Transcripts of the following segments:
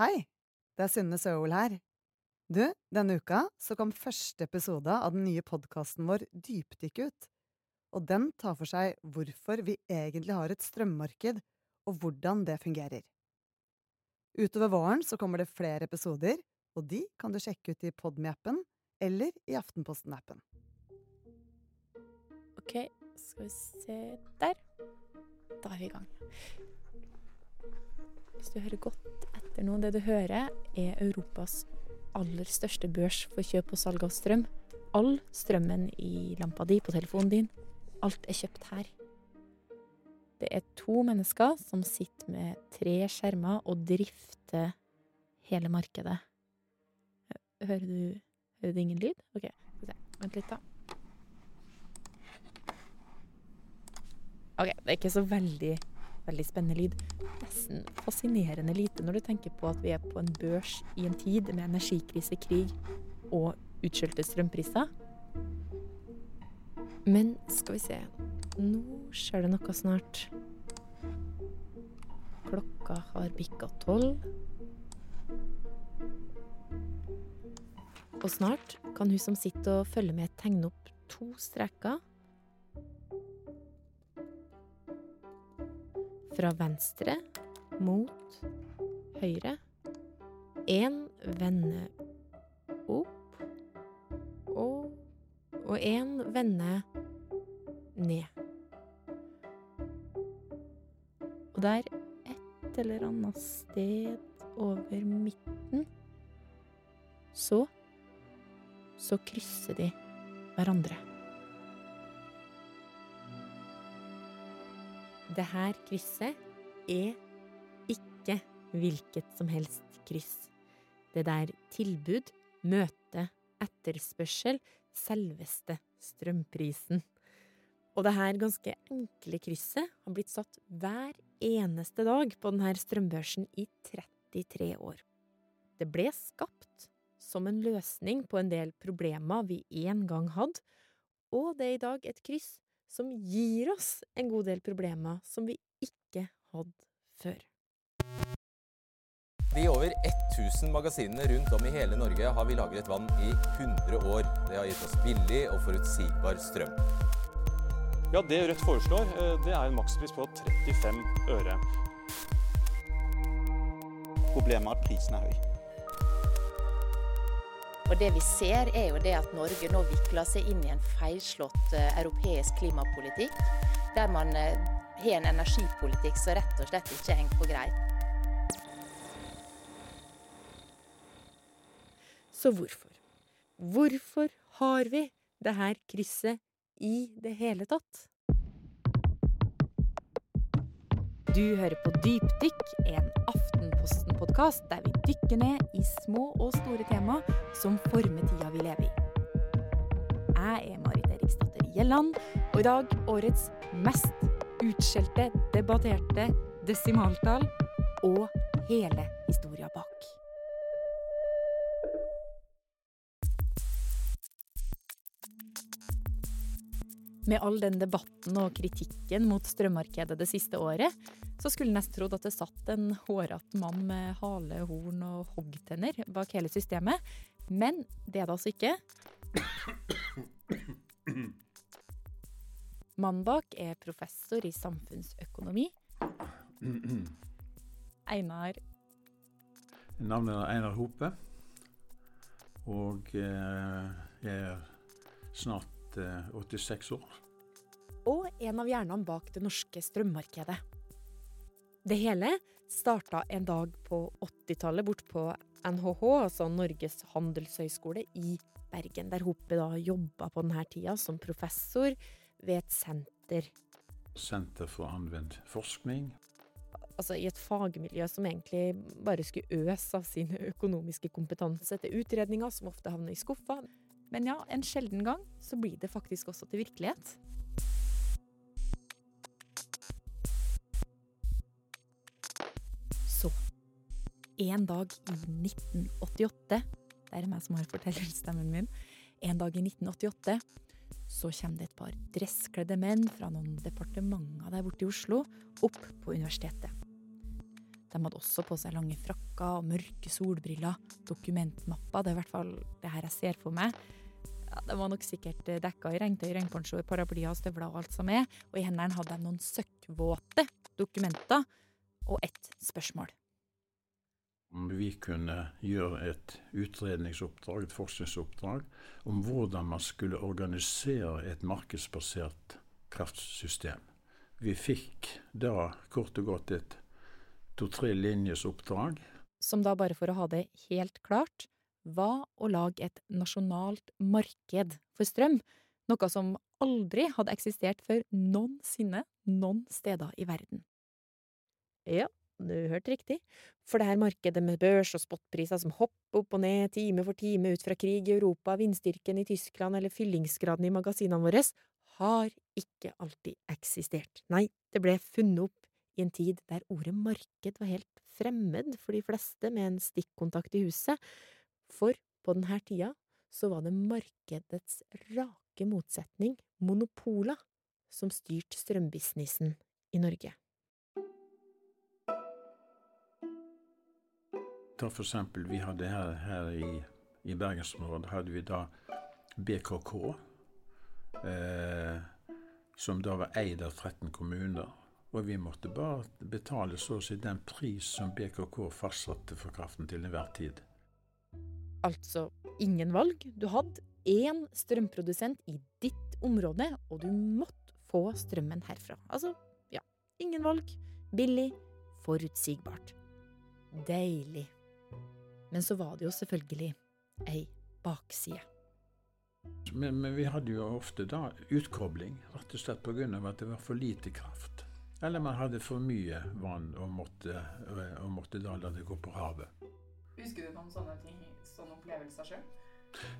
Hei, det er Synne Søhol her. Du, denne uka så kom første episode av den nye podkasten vår Dypdykk ut. Og den tar for seg hvorfor vi egentlig har et strømmarked, og hvordan det fungerer. Utover våren så kommer det flere episoder, og de kan du sjekke ut i Podme-appen eller i Aftenposten-appen. Ok, skal vi se Der. Da er vi i gang. Hvis du hører godt etter nå, det du hører, er Europas aller største børs for kjøp og salg av strøm. All strømmen i lampa di, på telefonen din, alt er kjøpt her. Det er to mennesker som sitter med tre skjermer og drifter hele markedet. Hører du, hører du ingen lyd? OK. Vent litt, da. OK, det er ikke så veldig, veldig spennende lyd. Nesten fascinerende lite når du tenker på at vi er på en børs i en tid med energikrise, krig og utskjelte strømpriser. Men skal vi se Nå skjer det noe snart. Klokka har bikka tolv. Og snart kan hun som sitter og følger med, tegne opp to streker. Fra venstre mot høyre. Én vende opp og og én vende ned. Og der, et eller annet sted over midten, så så krysser de hverandre. Det her krysset er ikke hvilket som helst kryss. Det der tilbud, møte, etterspørsel, selveste strømprisen. Og det her ganske enkle krysset har blitt satt hver eneste dag på denne strømbørsen i 33 år. Det ble skapt som en løsning på en del problemer vi en gang hadde, og det er i dag et kryss som gir oss en god del problemer som vi ikke hadde før. De over 1000 magasinene rundt om i hele Norge har vi lagret vann i 100 år. Det har gitt oss billig og forutsigbar strøm. Ja, Det Rødt foreslår, eh, det er en makspris på 35 øre. Problemet er at prisen er høy. Og det vi ser er jo det at Norge nå vikler seg inn i en feilslått eh, europeisk klimapolitikk, der man eh, har en energipolitikk som rett og slett ikke henger på greip. Så hvorfor? Hvorfor har vi det her krysset i det hele tatt? Du hører på Dypdykk, en Aftenposten-podkast der vi dykker ned i små og store tema som former tida vi lever i. Jeg er Marit Eriksdatter Gjelland, og i dag årets mest utskjelte, debatterte desimaltall og hele historia bak. Med all den debatten og kritikken mot strømmarkedet det siste året, så skulle nesten trodd at det satt en hårete mann med hale, horn og hoggtenner bak hele systemet. Men det er det altså ikke. Mannen bak er professor i samfunnsøkonomi. Einar Navnet er Einar Hope. Og eh, jeg er snart eh, 86 år. og en av hjernene bak det norske strømmarkedet. Det hele starta en dag på 80-tallet bort på NHH, altså Norges handelshøyskole i Bergen, der Hoppe da jobba på denne tida som professor ved et senter. Senter for anvendt forskning. Altså i et fagmiljø som egentlig bare skulle øse av sin økonomiske kompetanse til utredninger som ofte havner i skuffa. Men ja, en sjelden gang så blir det faktisk også til virkelighet. En dag i 1988 Det er meg som har fortellerstemmen min. En dag i 1988 så kommer det et par dresskledde menn fra noen departementer der borte i Oslo opp på universitetet. De hadde også på seg lange frakker og mørke solbriller, dokumentmapper, det er i hvert fall det her jeg ser for meg. Ja, de var nok sikkert eh, dekka i regntøy, regnponcho, paraplyer, støvler og alt som er, og i hendene hadde de noen søkkvåte dokumenter og ett spørsmål. Om vi kunne gjøre et utredningsoppdrag, et forskningsoppdrag, om hvordan man skulle organisere et markedsbasert kraftsystem. Vi fikk da kort og godt et to-tre linjes oppdrag. Som da, bare for å ha det helt klart, var å lage et nasjonalt marked for strøm. Noe som aldri hadde eksistert før noensinne noen steder i verden. Ja, du hørte riktig, for det her markedet med børs og spotpriser som hopper opp og ned time for time ut fra krig i Europa, vindstyrken i Tyskland eller fyllingsgraden i magasinene våre, har ikke alltid eksistert. Nei, det ble funnet opp i en tid der ordet marked var helt fremmed for de fleste med en stikkontakt i huset, for på denne tida så var det markedets rake motsetning, monopola, som styrte strømbusinessen i Norge. Ta eksempel, vi hadde her, her i, i bergensområdet hadde vi da BKK, eh, som da var eid av 13 kommuner. Og vi måtte bare betale så å si den pris som BKK fastsatte for kraften til enhver tid. Altså ingen valg. Du hadde én strømprodusent i ditt område, og du måtte få strømmen herfra. Altså, ja, ingen valg. Billig, forutsigbart. Deilig. Men så var det jo selvfølgelig ei bakside. Men, men vi hadde jo ofte da utkobling, rett og slett pga. at det var for lite kraft. Eller man hadde for mye vann og måtte, og måtte da la det gå på havet. Husker du noen sånne ting, sånne opplevelser sjøl?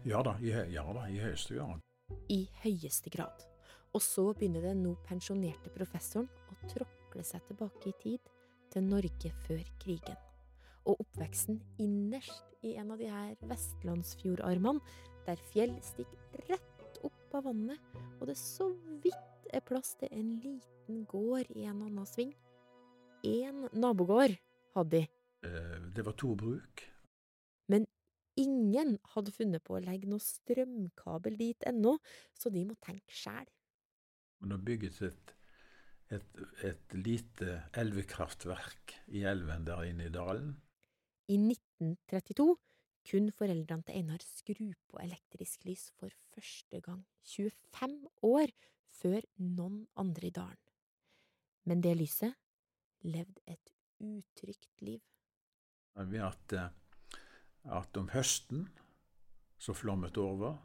Ja da, i, ja da, i høyeste grad. I høyeste grad. Og så begynner den nå pensjonerte professoren å tråkle seg tilbake i tid, til Norge før krigen. Og oppveksten innerst i en av de her vestlandsfjordarmene, der fjell stikker rett opp av vannet, og det så vidt er plass til en liten gård i en annen sving. Én nabogård hadde de, Eh, Det var to bruk. men ingen hadde funnet på å legge noe strømkabel dit ennå, så de må tenke sjæl. Men å bygge et, et, et lite elvekraftverk i elven der inne i dalen I 1932 kunne foreldrene til Einar skru på elektrisk lys for første gang, 25 år før noen andre i dalen. Men det lyset levde et utrygt liv. ved at, eh, at om høsten så flommet over,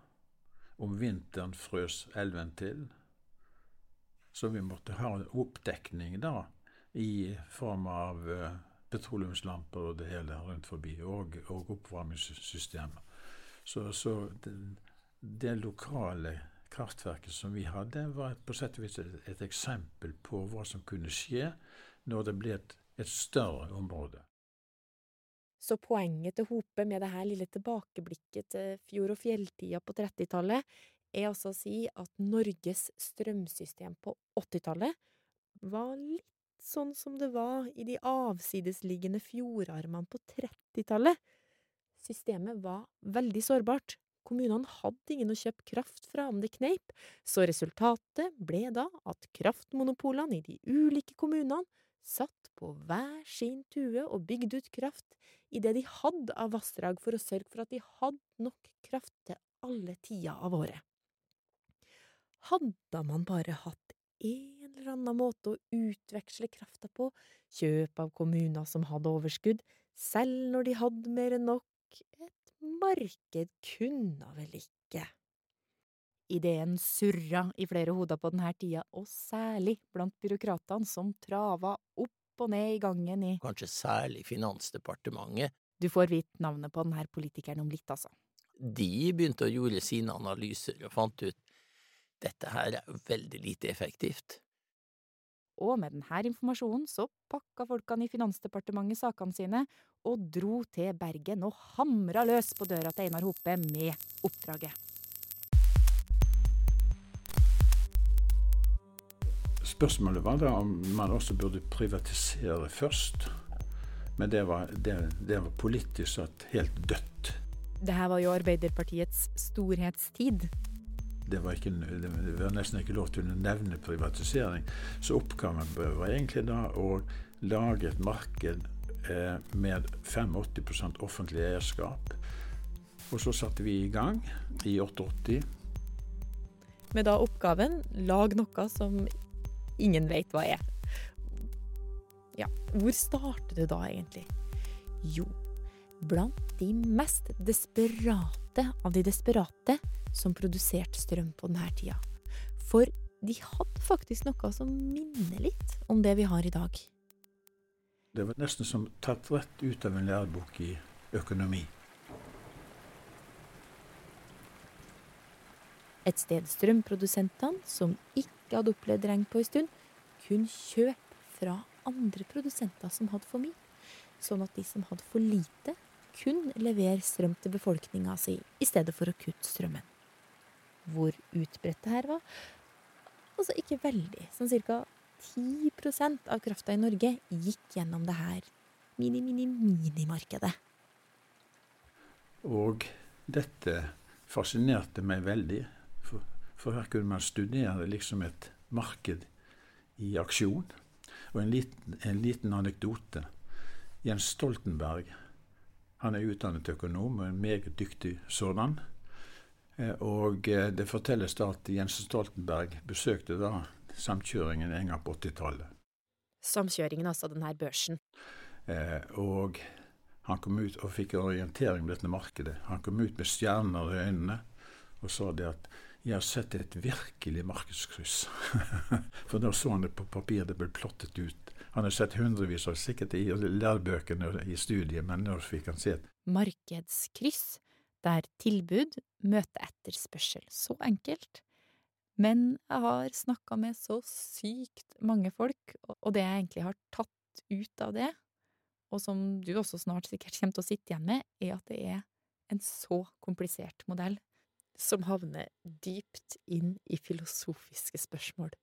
om vinteren frøs elven til, så vi måtte ha en oppdekning da, i form av eh, petroleumslamper og det hele rundt forbi, og, og oppvarmingssystemer. Så, så det, det lokale kraftverket som vi hadde, var på sett og vis et, et eksempel på hva som kunne skje når det ble et, et større område. Så poenget til Hope med det her lille tilbakeblikket til fjord- og fjelltida på 30-tallet, er altså å si at Norges strømsystem på 80-tallet var litt sånn som det var i de avsidesliggende fjordarmene på 30-tallet. Systemet var veldig sårbart. Kommunene hadde ingen å kjøpe kraft fra om det kneip, så resultatet ble da at kraftmonopolene i de ulike kommunene satt på hver sin tue og bygde ut kraft i det de hadde av vassdrag for å sørge for at de hadde nok kraft til alle tider av året. Hadde man bare hatt en eller annen måte å utveksle krafta på, kjøp av kommuner som hadde overskudd, selv når de hadde mer enn nok, et marked kunne vel ikke. Ideen surra i flere hoder på denne tida, og særlig blant byråkratene som trava opp og ned i gangen i kanskje særlig Finansdepartementet, Du får vite navnet på denne politikeren om litt, altså. de begynte å gjøre sine analyser og fant ut dette her er veldig lite effektivt. Og med denne informasjonen så pakka folkene i Finansdepartementet sakene sine og dro til Bergen og hamra løs på døra til Einar Hope med oppdraget. Spørsmålet var da om man også burde privatisere først. Men det var, det, det var politisk sett helt dødt. Det her var jo Arbeiderpartiets storhetstid. Det var, ikke, det var nesten ikke lov til å nevne privatisering. Så oppgaven var egentlig da å lage et marked eh, med 85% offentlig eierskap. Og så satte vi i gang i 88. Med da oppgaven lag noe som ingen vet hva er. Ja, hvor starter det da egentlig? Jo, blant de mest desperate av de desperate som produserte strøm på denne tida. For de hadde faktisk noe som minner litt om det vi har i dag. Det var nesten som tatt rett ut av en lærebok i økonomi. Et sted strømprodusentene, som ikke hadde opplevd regn på en stund, kunne kjøpe fra andre produsenter som hadde for mye, sånn at de som hadde for lite, kunne levere strøm til befolkninga si i stedet for å kutte strømmen. Hvor utbredt det her var? Altså ikke veldig. Sånn ca. 10% av krafta i Norge gikk gjennom det her mini-mini-minimarkedet. Og dette fascinerte meg veldig. For, for her kunne man studere liksom et marked i aksjon. Og en liten, en liten anekdote. Jens Stoltenberg han er utdannet økonom og en meget dyktig sådan. Eh, og eh, det fortelles da at Jens Stoltenberg besøkte da samkjøringen en gang på 80-tallet. Samkjøringen, altså den her børsen. Eh, og han kom ut og fikk orientering om dette markedet. Han kom ut med stjerner i øynene og sa det at 'jeg har sett et virkelig markedskryss'. For da så han det på papir, det ble plottet ut. Han har sett hundrevis av sikkert i lærebøkene i studiet, men nå fikk han se et Markedskryss, der tilbud møter etterspørsel. Så enkelt. Men jeg har snakka med så sykt mange folk, og det jeg egentlig har tatt ut av det, og som du også snart sikkert kommer til å sitte igjen med, er at det er en så komplisert modell som havner dypt inn i filosofiske spørsmål.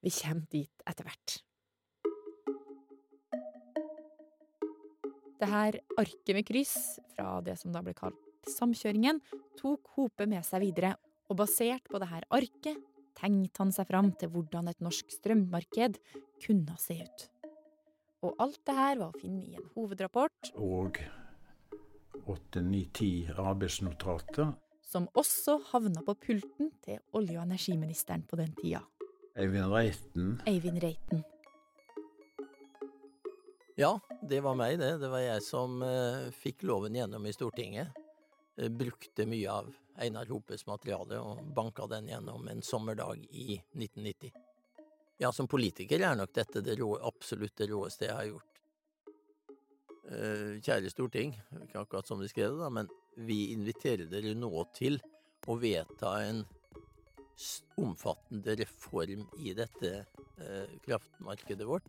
Vi kommer dit etter hvert. Det her arket med kryss, fra det som da ble kalt samkjøringen, tok Hope med seg videre, og basert på dette arket tenkte han seg fram til hvordan et norsk strømmarked kunne se ut. Og alt det her var å finne i en hovedrapport. Og åtte, ni, ti arbeidsnotater. Som også havna på pulten til olje- og energiministeren på den tida. Eivind Reiten. Eivind Reiten. Ja, det var meg, det. Det var jeg som eh, fikk loven gjennom i Stortinget. Eh, brukte mye av Einar Hopes materiale og banka den gjennom en sommerdag i 1990. Ja, som politiker er nok dette det rå, absolutt det råeste jeg har gjort. Eh, kjære storting, ikke akkurat som de skrev det, da, men vi inviterer dere nå til å vedta en omfattende reform i dette eh, kraftmarkedet vårt.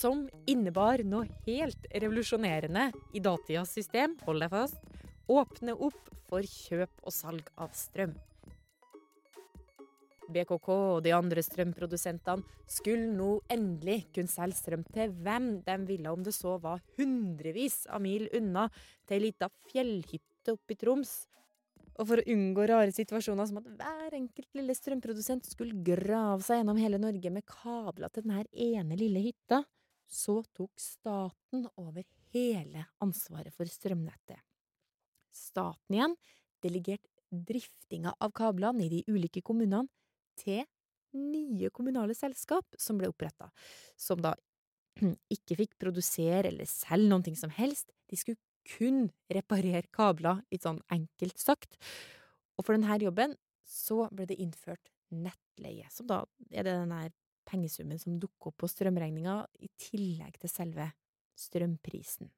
Som innebar noe helt revolusjonerende i datidas system, hold deg fast, åpne opp for kjøp og salg av strøm. BKK og de andre strømprodusentene skulle nå endelig kunne selge strøm til hvem de ville, om det så var hundrevis av mil unna til ei lita fjellhytte oppe i Troms. Og for å unngå rare situasjoner som at hver enkelt lille strømprodusent skulle grave seg gjennom hele Norge med kabler til denne ene lille hytta, så tok staten over hele ansvaret for strømnettet. Staten igjen delegerte driftinga av kablene i de ulike kommunene til nye kommunale selskap som ble oppretta, som da ikke fikk produsere eller selge noe som helst, de skulle kun reparere kabler, litt sånn enkelt sagt. Og for denne jobben så ble det innført nettleie, som da er det den her pengesummen som dukker opp på strømregninga i tillegg til selve strømprisen.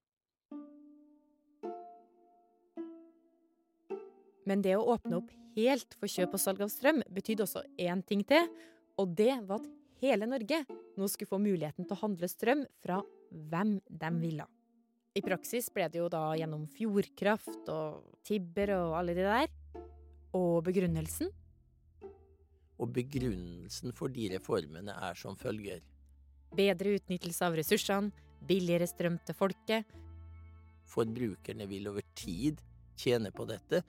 Men det å åpne opp helt for kjøp og salg av strøm betydde også én ting til, og det var at hele Norge nå skulle få muligheten til å handle strøm fra hvem de ville. I praksis ble det jo da gjennom Fjordkraft og Tibber og alle de der. Og begrunnelsen? Og begrunnelsen for de reformene er som følger. bedre utnyttelse av ressursene, billigere strøm til folket, Forbrukerne vil over tid tjene på dette.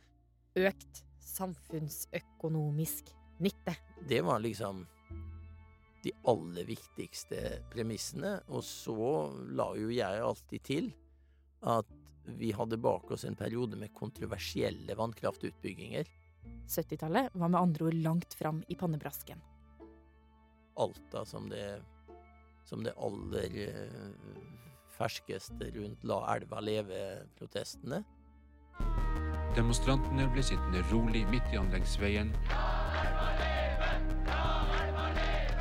økt samfunnsøkonomisk nytte. Det var liksom de aller viktigste premissene. Og så la jo jeg alltid til at vi hadde bak oss en periode med kontroversielle vannkraftutbygginger. 70-tallet var med andre ord langt fram i pannebrasken. Alta som det, som det aller eh, ferskeste rundt La elva leve-protestene. Demonstrantene ble sittende rolig midt i anleggsveien.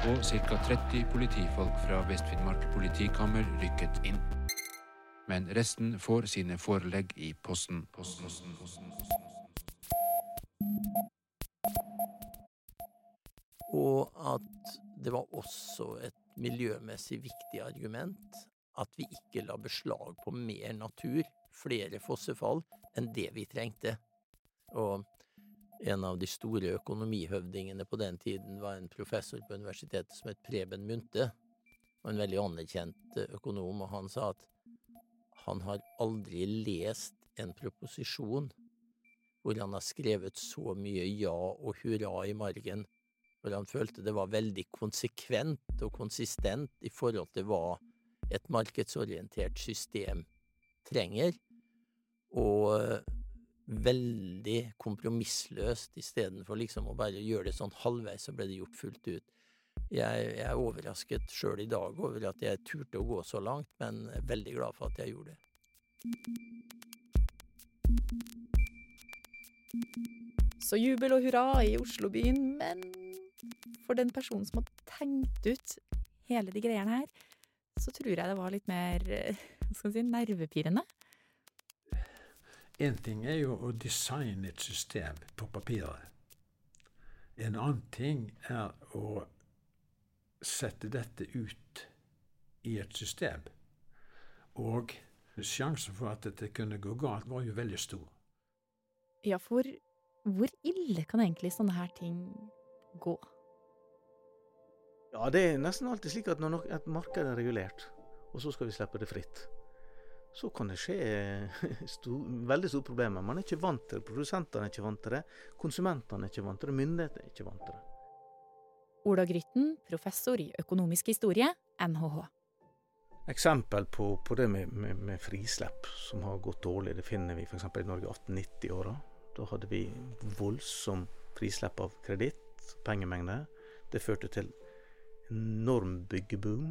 Og ca. 30 politifolk fra Vest-Finnmark politikammer rykket inn. Men resten får sine forelegg i posten. posten, posten, posten, Og at det var også et miljømessig viktig argument at vi ikke la beslag på mer natur, flere fossefall, enn det vi trengte. Og en av de store økonomihøvdingene på den tiden var en professor på universitetet som het Preben Munthe, og en veldig anerkjent økonom, og han sa at han har aldri lest en proposisjon hvor han har skrevet så mye ja og hurra i margen, hvor han følte det var veldig konsekvent og konsistent i forhold til hva et markedsorientert system trenger, og veldig kompromissløst istedenfor liksom å bare gjøre det sånn halvveis, så ble det gjort fullt ut. Jeg, jeg er overrasket sjøl i dag over at jeg turte å gå så langt, men er veldig glad for at jeg gjorde det. Så jubel og hurra i Oslobyen, men for den personen som har tenkt ut hele de greiene her, så tror jeg det var litt mer eh, hva skal man si, nervepirrende. En ting er jo å designe et system på papiret. En annen ting er å sette dette ut i et system. Og sjansen for at dette kunne gå galt, var jo veldig stor. Ja, for hvor ille kan egentlig sånne her ting gå? Ja, det er nesten alltid slik at når et marked er regulert, og så skal vi slippe det fritt, så kan det skje stor, veldig store problemer. Man er ikke vant til det. Produsentene er ikke vant til det. Konsumentene er ikke vant til det. Myndighetene er ikke vant til det. Ola Grytten, professor i økonomisk historie, NHH. Eksempel på, på det med, med, med frislepp som har gått dårlig, det finner vi f.eks. i Norge i 1890-åra. Da hadde vi voldsom frislepp av kreditt, pengemengde. Det førte til enorm byggeboom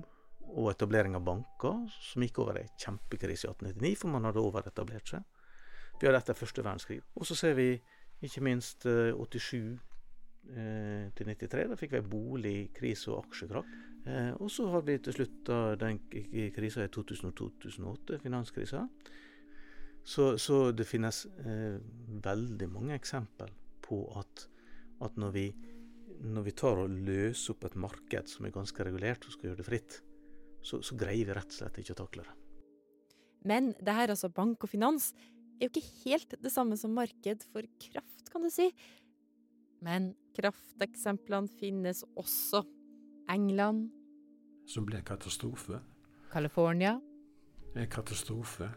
og etablering av banker, som gikk over en kjempekrise i 1899, for man hadde overetablert seg. Vi hadde etter første verdenskrig. Og så ser vi ikke minst eh, 87 eh, til 93. Da fikk vi boligkrise og aksjekrakk. Eh, og så har vi til slutt den krisa i 2000-2008, finanskrisa. Så, så det finnes eh, veldig mange eksempel på at, at når, vi, når vi tar og løser opp et marked som er ganske regulert, og skal gjøre det fritt, så, så greier vi rett og slett ikke å takle det. Men det her, altså bank og finans, er jo ikke helt det samme som marked for kraft, kan du si. Men krafteksemplene finnes også. England, Som ble en katastrofe. California. En katastrofe.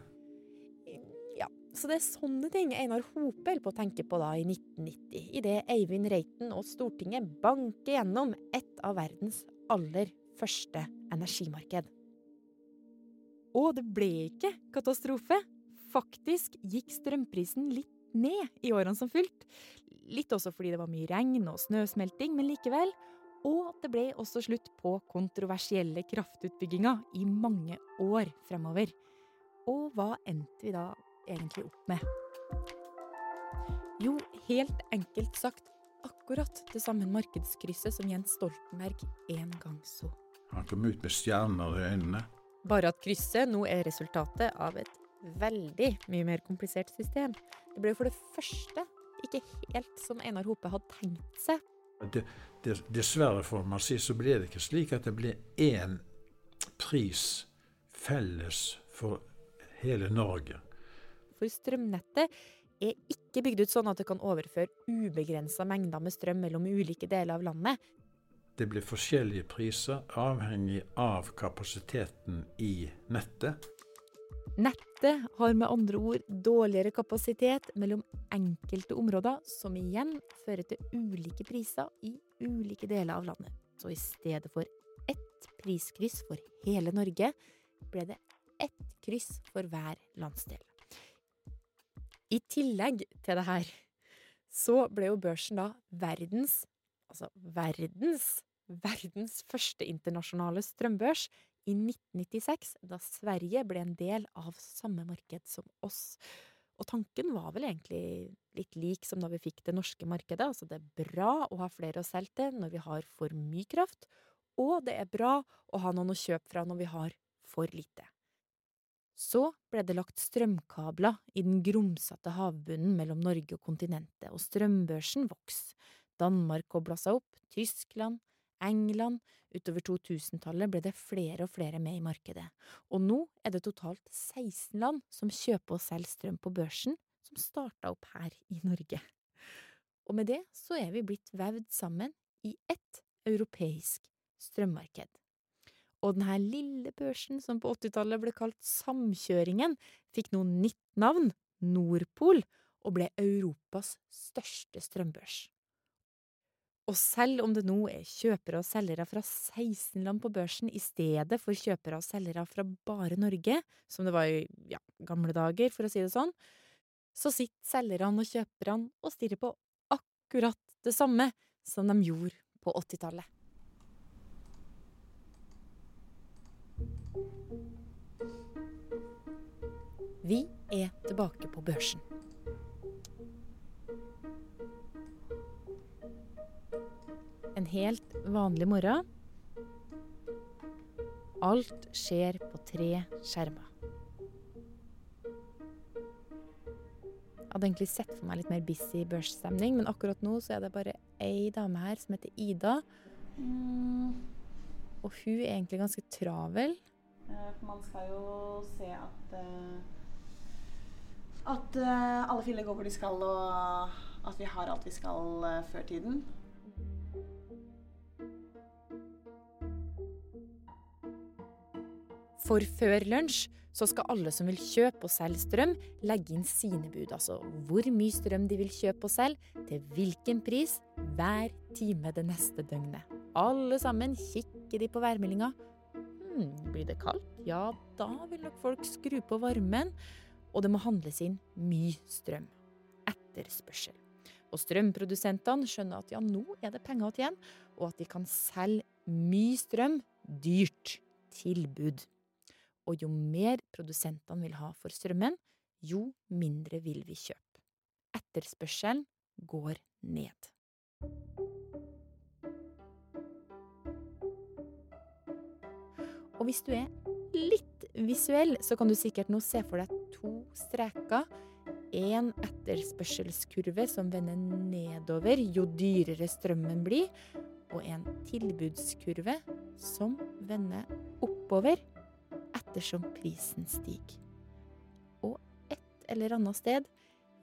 Så det er sånne ting Einar Hope holder på å tenke på da i 1990, idet Eivind Reiten og Stortinget banker gjennom et av verdens aller første energimarked. Og det ble ikke katastrofe. Faktisk gikk strømprisen litt ned i årene som fulgte. Litt også fordi det var mye regn og snøsmelting, men likevel. Og det ble også slutt på kontroversielle kraftutbygginger i mange år fremover. Og hva endte vi da egentlig opp med? Jo, helt enkelt sagt akkurat det samme markedskrysset som Jens Stoltenberg en gang så. Han kom ut med stjerner i øynene. Bare at krysset nå er resultatet av et veldig mye mer komplisert system. Det ble for det første ikke helt som Einar Hope hadde tenkt seg. Det, det, dessverre, får man si, så ble det ikke slik at det ble én pris felles for hele Norge. For strømnettet er ikke bygd ut sånn at det kan overføre ubegrensa mengder med strøm mellom ulike deler av landet. det blir forskjellige priser avhengig av kapasiteten i nettet. Nettet har med andre ord dårligere kapasitet mellom enkelte områder, som igjen fører til ulike priser i ulike deler av landet. Så i stedet for ett priskryss for hele Norge, ble det ett kryss for hver landsdel. I tillegg til det her, så ble jo børsen da verdens, altså verdens, verdens første internasjonale strømbørs i 1996, da Sverige ble en del av samme marked som oss. Og tanken var vel egentlig litt lik som da vi fikk det norske markedet, altså det er bra å ha flere å selge til når vi har for mye kraft, og det er bra å ha noen å kjøpe fra når vi har for lite. Så ble det lagt strømkabler i den grumsete havbunnen mellom Norge og kontinentet, og strømbørsen vokste. Danmark kobla seg opp, Tyskland, England, utover 2000-tallet ble det flere og flere med i markedet, og nå er det totalt 16 land som kjøper og selger strøm på børsen, som starta opp her i Norge. Og med det så er vi blitt vevd sammen i ett europeisk strømmarked. Og denne lille børsen som på 80-tallet ble kalt Samkjøringen, fikk nå nytt navn, Nordpol, og ble Europas største strømbørs. Og selv om det nå er kjøpere og selgere fra 16 land på børsen i stedet for kjøpere og selgere fra bare Norge, som det var i ja, gamle dager, for å si det sånn, så sitter selgerne og kjøperne og stirrer på akkurat det samme som de gjorde på 80-tallet. Vi er tilbake på børsen. En helt vanlig morgen. Alt skjer på tre skjermer. Jeg hadde egentlig sett for meg litt mer busy børsstemning, men akkurat nå så er det bare ei dame her som heter Ida. Og hun er egentlig ganske travel. For man skal jo se at uh, At uh, alle filler går hvor de skal, og at vi har alt vi skal uh, før tiden. For før lunsj så skal alle som vil kjøpe og selge strøm, legge inn sine bud. Altså hvor mye strøm de vil kjøpe og selge, til hvilken pris, hver time det neste døgnet. Alle sammen kikker de på værmeldinga. Hm, blir det kaldt? Ja, da vil nok folk skru på varmen. Og det må handles inn mye strøm. Etterspørsel. Og strømprodusentene skjønner at ja, nå er det penger å tjene, og at de kan selge mye strøm dyrt. Tilbud. Og jo mer produsentene vil ha for strømmen, jo mindre vil vi kjøpe. Etterspørselen går ned. Og hvis du er litt visuell, så kan du sikkert nå se for deg to streker. En etterspørselskurve som vender nedover jo dyrere strømmen blir, og en tilbudskurve som vender oppover ettersom prisen stiger. Og et eller annet sted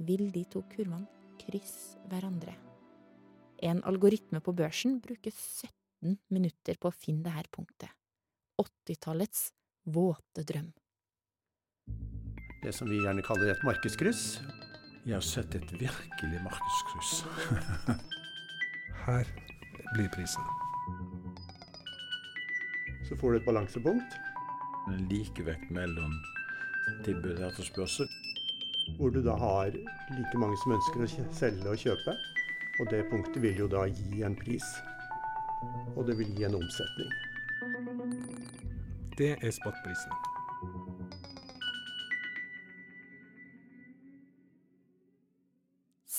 vil de to kurvene krysse hverandre. En algoritme på børsen bruker 17 minutter på å finne dette punktet. 80-tallets våte drøm. Det som vi gjerne kaller et markedskryss. Jeg har sett et virkelig markedskryss. Her blir prisen. Så får du et balansepunkt. En likevekt mellom tilbud og etterspørsel. Hvor du da har like mange som ønsker å selge og kjøpe. Og det punktet vil jo da gi en pris. Og det vil gi en omsetning. Det er spotprisen.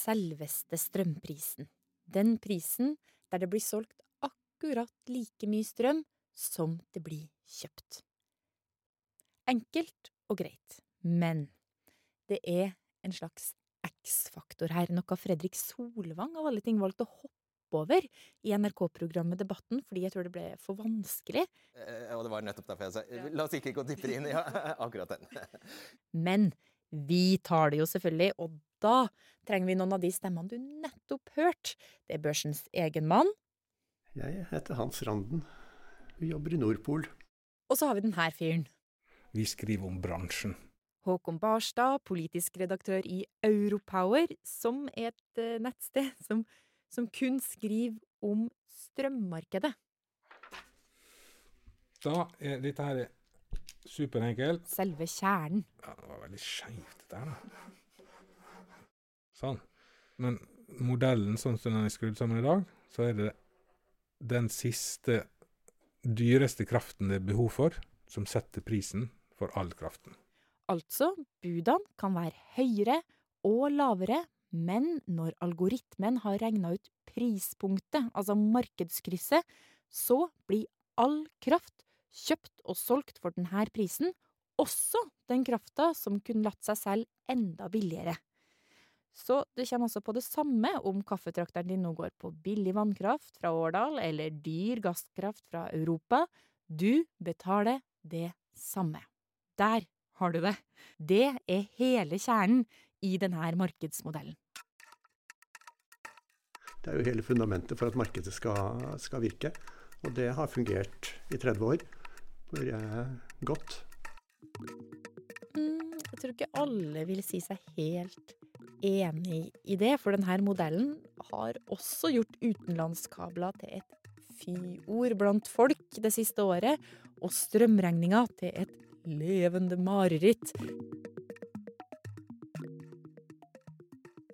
Selveste strømprisen. Den prisen der det blir solgt akkurat like mye strøm som det blir kjøpt. Enkelt og greit, men det er en slags X-faktor her, noe Fredrik Solvang av alle ting valgte å hoppe over i NRK-programmet Debatten, fordi jeg tror det ble for vanskelig. Eh, og det var nettopp derfor jeg sa la oss ikke gå dypere inn i akkurat den. Men vi tar det jo selvfølgelig, og da trenger vi noen av de stemmene du nettopp hørte. Det er børsens egen mann. Jeg heter Hans Randen. Vi jobber i Nordpol. Og så har vi den her fyren. Vi skriver om bransjen. Håkon Barstad, politisk redaktør i Europower, som er et eh, nettsted som, som kun skriver om strømmarkedet. Da er dette her superenkelt. Selve kjernen. Ja, det var veldig skeivt, dette her, da. Sånn. Men modellen sånn som den er skrudd sammen i dag, så er det den siste, dyreste kraften det er behov for, som setter prisen for all kraften. Altså, budene kan være høyere og lavere, men når algoritmen har regna ut prispunktet, altså markedskrysset, så blir all kraft kjøpt og solgt for denne prisen, også den krafta som kunne latt seg selge enda billigere. Så det kommer altså på det samme om kaffetrakteren din nå går på billig vannkraft fra Årdal eller dyr gasskraft fra Europa. Du betaler det samme. Der har du det. Det er hele kjernen i denne markedsmodellen. Det er jo hele fundamentet for at markedet skal, skal virke. Og det har fungert i 30 år. Vært godt. Mm, jeg tror ikke alle vil si seg helt enig i det, for denne modellen har også gjort utenlandskabler til et fyord blant folk det siste året, og strømregninga til et levende mareritt.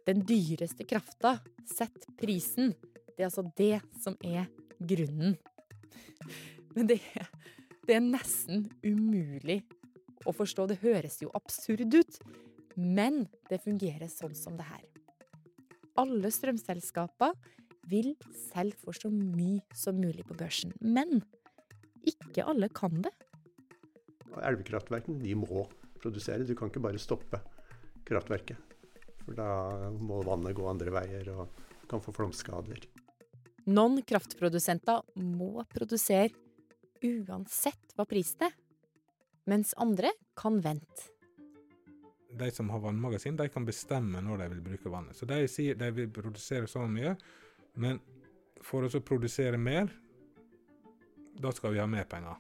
Den dyreste krafta setter prisen. Det er altså det som er grunnen. Men det, det er nesten umulig å forstå. Det høres jo absurd ut, men det fungerer sånn som det her. Alle strømselskaper vil selge for så mye som mulig på børsen, men ikke alle kan det. Elvekraftverkene de må produsere. Du kan ikke bare stoppe kraftverket. For da må vannet gå andre veier og kan få flomskader. Noen kraftprodusenter må produsere uansett hva prisen er, mens andre kan vente. De som har vannmagasin, de kan bestemme når de vil bruke vannet. Så de sier de vil produsere så mye, men for å produsere mer, da skal vi ha mer penger.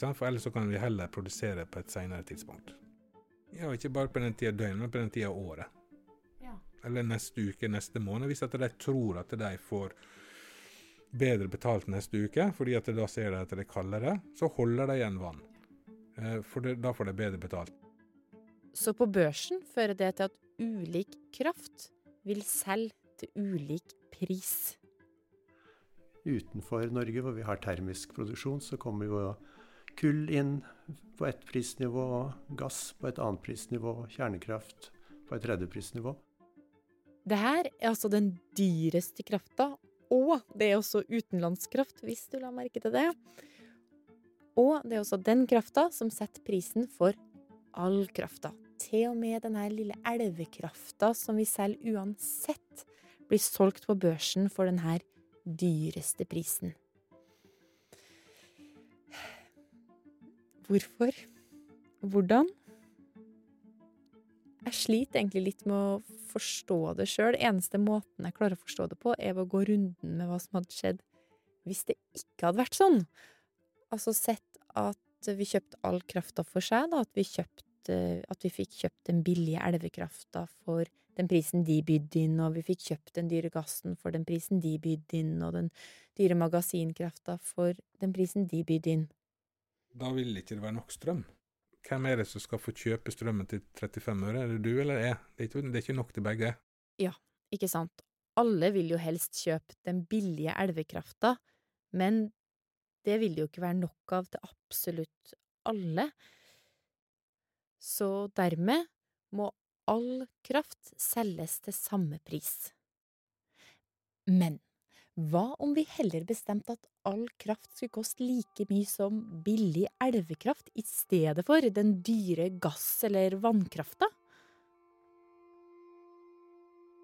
For ellers så kan vi heller produsere på et senere tidspunkt. Ja, ikke bare på den tida døgnet, men på den tida året. Ja. Eller neste uke, neste måned. Hvis at de tror at de får bedre betalt neste uke, fordi at da ser de at det er kaldere, så holder de igjen vann. For det, da får de bedre betalt. Så på børsen fører det til at ulik kraft vil selge til ulik pris. Utenfor Norge, hvor vi har termisk produksjon, så kommer jo kull inn på ett prisnivå, gass på et annet prisnivå, kjernekraft på et tredje prisnivå. Det her er altså den dyreste krafta, og det er også utenlandskraft, hvis du la merke til det. Og det er også den krafta som setter prisen for all krafta. Til og med denne lille elvekrafta som vi selger uansett, blir solgt på børsen for denne dyreste prisen. Hvorfor? Hvordan? Jeg sliter egentlig litt med å forstå det sjøl. Eneste måten jeg klarer å forstå det på, er ved å gå runden med hva som hadde skjedd hvis det ikke hadde vært sånn. Altså sett at vi kjøpte all krafta for seg, da. At vi, kjøpte, at vi fikk kjøpt den billige elvekrafta for den prisen de bydde inn, og vi fikk kjøpt den dyre gassen for den prisen de bydde inn, og den dyre magasinkrafta for den prisen de bydde inn. Da ville ikke det være nok strøm. Hvem er det som skal få kjøpe strømmen til 35 øre? Er det du eller jeg? Det er ikke, det er ikke nok til begge. Ja, ikke sant. Alle vil jo helst kjøpe den billige elvekrafta, men det vil det jo ikke være nok av til absolutt alle. Så dermed må all kraft selges til samme pris. Men hva om vi heller bestemte at all kraft skulle koste like mye som billig elvekraft i stedet for den dyre gass- eller vannkrafta?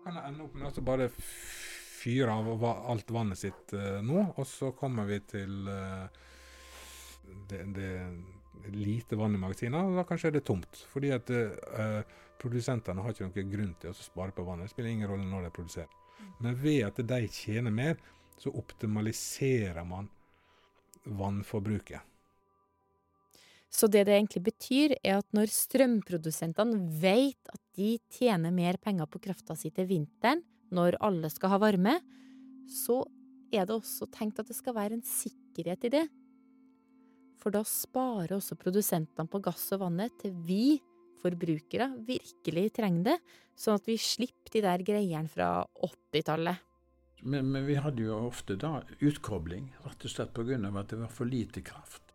Kan ende opp med å bare fyre av alt vannet sitt uh, nå, og så kommer vi til uh, det, det lite vann i magasinene, og da kanskje er det tomt. Fordi at uh, produsentene har ikke noen grunn til å spare på vannet. Det spiller ingen rolle når de produserer. Men ved at de tjener mer, så optimaliserer man vannforbruket. Så det det egentlig betyr, er at når strømprodusentene vet at de tjener mer penger på krafta si til vinteren, når alle skal ha varme, så er det også tenkt at det skal være en sikkerhet i det. For da sparer også produsentene på gass og vannet til vi forbrukere virkelig trenger det, sånn at vi slipper de der greiene fra 80-tallet. Men, men, vi hadde jo ofte da utkobling, rett og slett pga. at det var for lite kraft.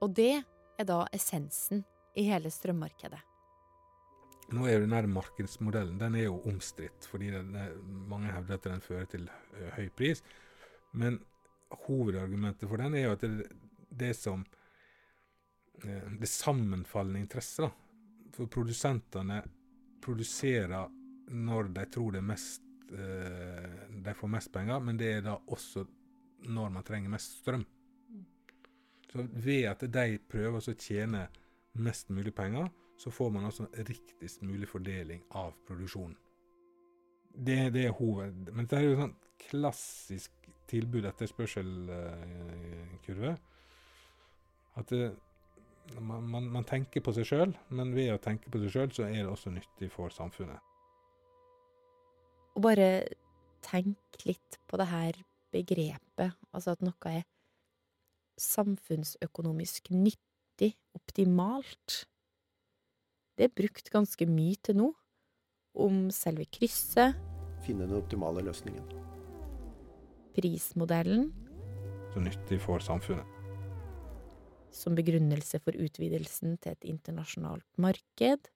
Og det er da essensen i hele strømmarkedet. Nå er jo denne markedsmodellen den er jo omstridt, fordi den, mange hevder at den fører til uh, høy pris. Men hovedargumentet for den er jo at det, det som uh, Det sammenfallende interesser. For produsentene produserer når de tror det er mest uh, de får mest penger, men det er da også når man trenger mest strøm. Så ved at de prøver å tjene mest mulig penger, så får man altså riktigst mulig fordeling av produksjonen. Det, det er hoved... Men det er jo sånn klassisk tilbud-etterspørsel-kurve. At det, man, man, man, tenker på seg sjøl, men ved å tenke på seg sjøl, så er det også nyttig for samfunnet. Og bare tenk litt på det her begrepet, altså at noe er samfunnsøkonomisk nyttig, optimalt. Det er brukt ganske mye til nå, om selve krysset. Finne den optimale løsningen. Prismodellen. Så nyttig for samfunnet. Som begrunnelse for utvidelsen til et internasjonalt marked.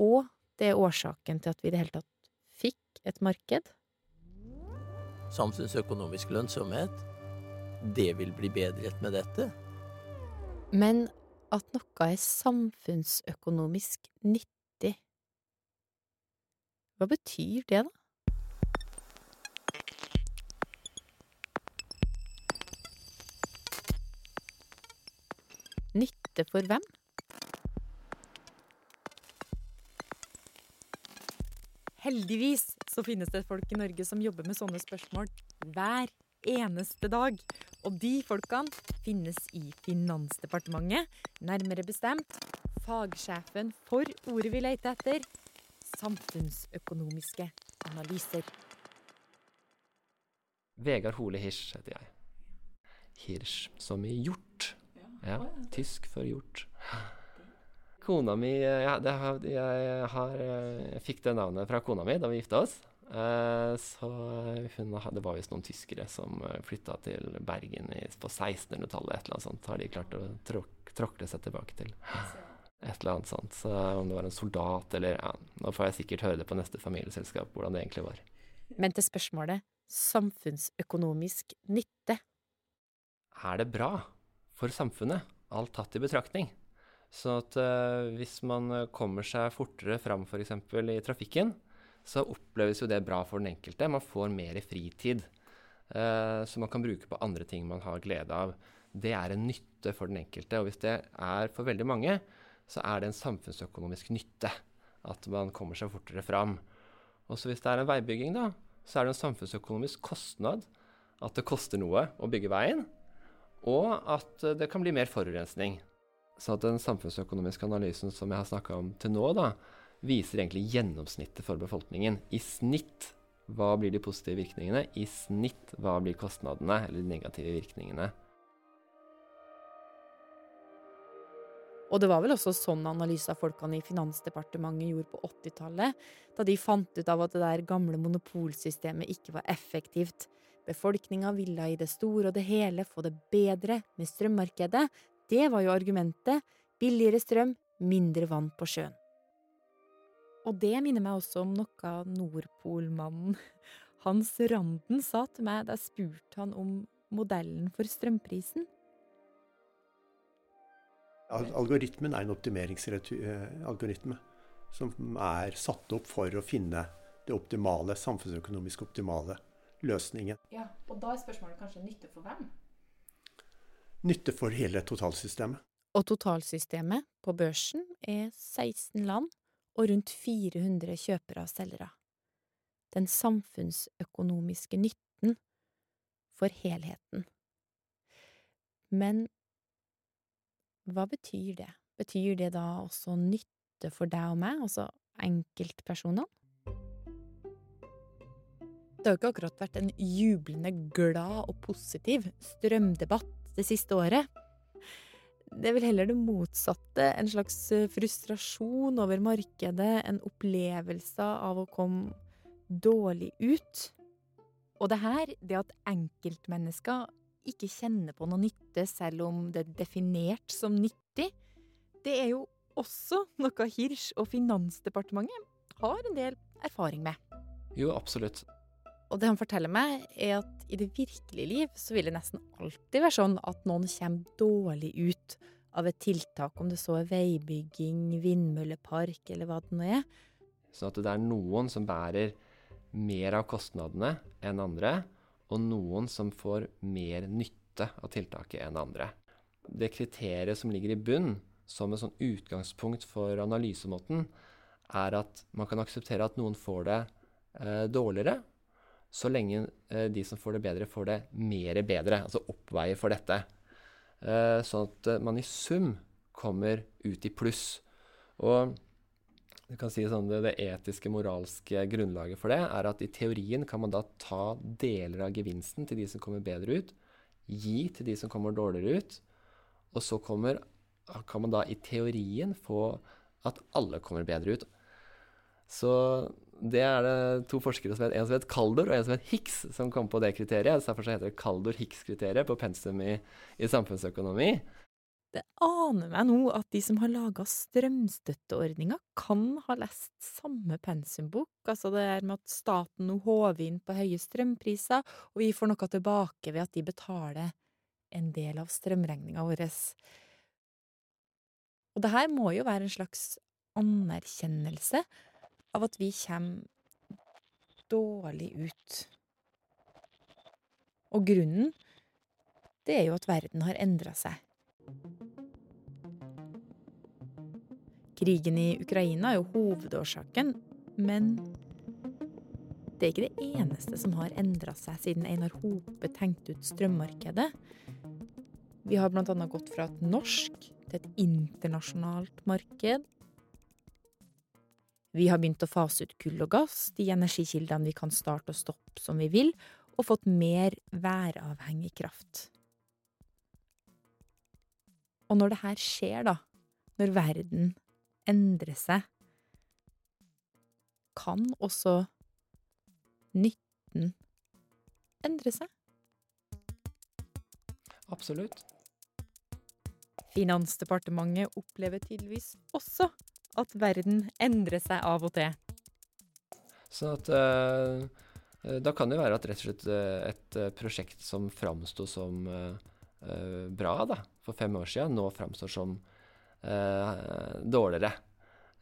Og det er årsaken til at vi i det hele tatt fikk et marked. Samfunnsøkonomisk lønnsomhet det vil bli bedret med dette. Men at noe er samfunnsøkonomisk nyttig, hva betyr det, da? Nytte for hvem? Heldigvis så finnes det folk i Norge som jobber med sånne spørsmål hver eneste dag. Og de folkene finnes i Finansdepartementet, nærmere bestemt fagsjefen for ordet vi leter etter samfunnsøkonomiske analyser. Vegard Hole Hirsch heter jeg. Hirsch som i hjort. Ja, tysk for hjort. Kona mi ja, har, jeg, har, jeg fikk det navnet fra kona mi da vi gifta oss. Eh, så hun, det var visst noen tyskere som eh, flytta til Bergen i, på 1600-tallet. Et eller annet sånt har de klart å tråk, tråkle seg tilbake til. Et eller annet sånt. Så om det var en soldat eller ja, Nå får jeg sikkert høre det på neste familieselskap hvordan det egentlig var. Men til spørsmålet samfunnsøkonomisk nytte. Er det bra for samfunnet, alt tatt i betraktning? Så at uh, hvis man kommer seg fortere fram f.eks. i trafikken, så oppleves jo det bra for den enkelte. Man får mer fritid uh, som man kan bruke på andre ting man har glede av. Det er en nytte for den enkelte. Og hvis det er for veldig mange, så er det en samfunnsøkonomisk nytte at man kommer seg fortere fram. Og så hvis det er en veibygging, da, så er det en samfunnsøkonomisk kostnad at det koster noe å bygge veien, og at det kan bli mer forurensning. Så at den samfunnsøkonomiske analysen som jeg har snakka om til nå, da, viser egentlig gjennomsnittet for befolkningen. I snitt hva blir de positive virkningene, i snitt hva blir kostnadene eller de negative virkningene. Og det var vel også sånn analyse av folkene i Finansdepartementet gjorde på 80-tallet, da de fant ut av at det der gamle monopolsystemet ikke var effektivt. Befolkninga ville i det store og det hele få det bedre med strømmarkedet. Det var jo argumentet. Billigere strøm, mindre vann på sjøen. Og det minner meg også om noe Nordpolmannen Hans Randen sa til meg da jeg spurte han om modellen for strømprisen. Algoritmen er en optimeringsalgoritme som er satt opp for å finne det optimale, samfunnsøkonomisk optimale løsningen. Ja, Og da er spørsmålet kanskje nytte for hvem? Nytte for hele totalsystemet. Og totalsystemet på børsen er 16 land og rundt 400 kjøpere og selgere. Den samfunnsøkonomiske nytten for helheten. Men hva betyr det? Betyr det da også nytte for deg og meg, altså enkeltpersonene? Det har jo ikke akkurat vært en jublende glad og positiv strømdebatt det siste året. Det er vel heller det motsatte, en slags eh, frustrasjon over markedet, en opplevelse av å komme dårlig ut. Og det her, det at enkeltmennesker ikke kjenner på noe nytte selv om det er definert som nyttig, det er jo også noe Hirsch og Finansdepartementet har en del erfaring med. Jo, absolutt. Og det han forteller meg, er at i det virkelige liv så vil det nesten alltid være sånn at noen kommer dårlig ut av et tiltak, om det så er veibygging, vindmøllepark eller hva det nå er. Sånn at det er noen som bærer mer av kostnadene enn andre, og noen som får mer nytte av tiltaket enn andre. Det kriteriet som ligger i bunn, som et sånn utgangspunkt for analysemåten, er at man kan akseptere at noen får det eh, dårligere, så lenge eh, de som får det bedre, får det mer bedre, altså oppveier for dette. Eh, sånn at eh, man i sum kommer ut i pluss. Og du kan si sånn, det, det etiske, moralske grunnlaget for det er at i teorien kan man da ta deler av gevinsten til de som kommer bedre ut, gi til de som kommer dårligere ut, og så kommer, kan man da i teorien få at alle kommer bedre ut. Så det er det to forskere som heter, en som heter Kaldor og en som heter Hicks, som kom på det kriteriet. Derfor så heter det Kaldor-Hicks-kriteriet på pensum i, i, samfunnsøkonomi. Det aner meg nå at de som har laga strømstøtteordninga, kan ha lest samme pensumbok. Altså det er med at staten nå håver inn på høye strømpriser, og vi får noe tilbake ved at de betaler en del av strømregninga vår. Og det her må jo være en slags anerkjennelse av at vi kommer dårlig ut. Og grunnen, det er jo at verden har endra seg. Krigen i Ukraina er jo hovedårsaken, men det er ikke det eneste som har endra seg siden Einar Hope tenkte ut strømmarkedet. Vi har annet gått fra et norsk til et internasjonalt marked. Vi har begynt å fase ut kull og gass, de energikildene vi kan starte og stoppe som vi vil, og fått mer væravhengig kraft. Og når det her skjer, da, når verden endrer seg, kan også nytten endre seg? Absolutt. Finansdepartementet opplever tydeligvis også at verden endrer seg av og til. Sånn at uh, Da kan det være at rett og slett eh, et prosjekt som framsto som uh, bra da, for fem år siden, nå framstår som uh, dårligere.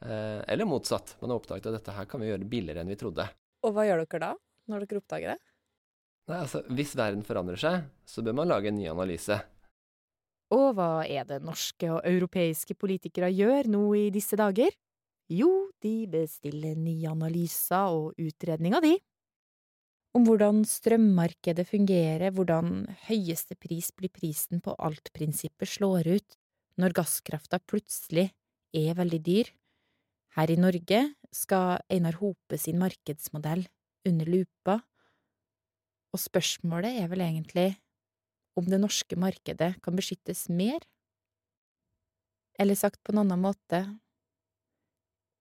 eller motsatt. Man har oppdaget at dette her kan vi gjøre billigere enn vi trodde. Og hva gjør dere da, når dere oppdager det? Nei, altså, Hvis verden forandrer seg, så bør man lage en ny analyse. Og hva er det norske og europeiske politikere gjør nå i disse dager? Jo, de bestiller nye analyser og utredninger, de. Om hvordan strømmarkedet fungerer, hvordan høyeste pris blir prisen på alt-prinsippet slår ut når gasskrafta plutselig er veldig dyr. Her i Norge skal Einar Hope sin markedsmodell under lupa, og spørsmålet er vel egentlig om det norske markedet kan beskyttes mer? Eller sagt på en annen måte,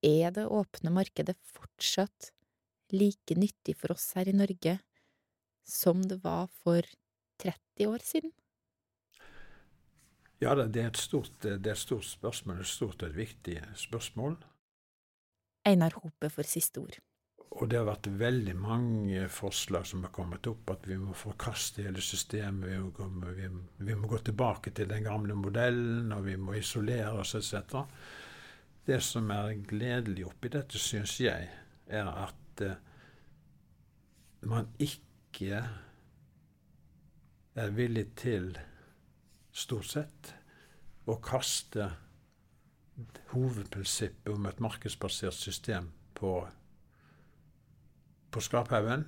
er det åpne markedet fortsatt like nyttig for oss her i Norge som det var for 30 år siden? Ja, det er et stort, det er et stort spørsmål, et stort og et viktig spørsmål. Einar Hope for siste ord. Og det har vært veldig mange forslag som har kommet opp, at vi må forkaste hele systemet. Vi må, gå, vi, vi må gå tilbake til den gamle modellen, og vi må isolere oss etc. Det som er gledelig oppi dette, syns jeg, er at uh, man ikke er villig til, stort sett, å kaste hovedprinsippet om et markedsbasert system på på skraphaugen.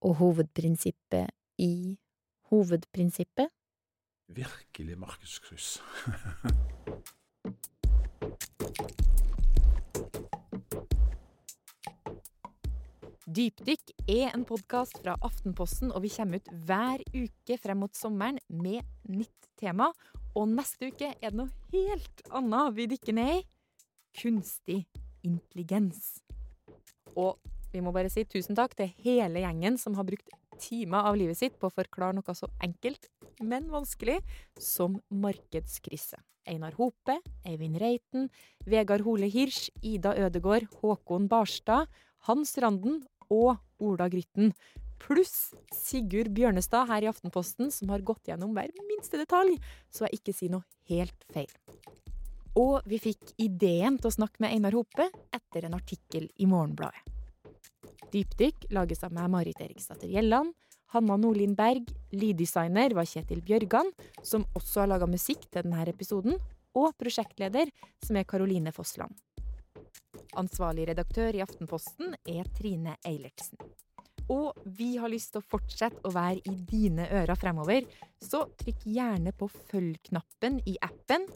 Og hovedprinsippet i Hovedprinsippet? Virkelig markedskryss. Dypdykk er en podkast fra Aftenposten, og vi kommer ut hver uke frem mot sommeren med nytt tema. Og neste uke er det noe helt annet vi dykker ned i. Kunstig intelligens. Og vi må bare si tusen takk til hele gjengen som har brukt timer av livet sitt på å forklare noe så enkelt, men vanskelig, som markedskrise. Einar Hope, Eivind Reiten, Vegard Hole Hirsch, Ida Ødegård, Håkon Barstad, Hans Randen og Ola Grytten. Pluss Sigurd Bjørnestad her i Aftenposten, som har gått gjennom hver minste detalj, så jeg ikke sier noe helt feil. Og vi fikk ideen til å snakke med Einar Hope etter en artikkel i Morgenbladet. Dypdykk lages av meg, Marit Eriksdatter Gjelland. Hanna Nordlien Berg, lyddesigner var Kjetil Bjørgan, som også har laga musikk til denne episoden, og prosjektleder, som er Karoline Fossland. Ansvarlig redaktør i Aftenposten er Trine Eilertsen. Og vi har lyst til å fortsette å være i dine ører fremover, så trykk gjerne på følg-knappen i appen.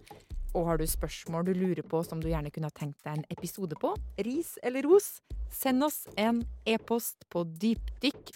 Og har du spørsmål du lurer på som du gjerne kunne ha tenkt deg en episode på, ris eller ros, send oss en e-post på dypdykk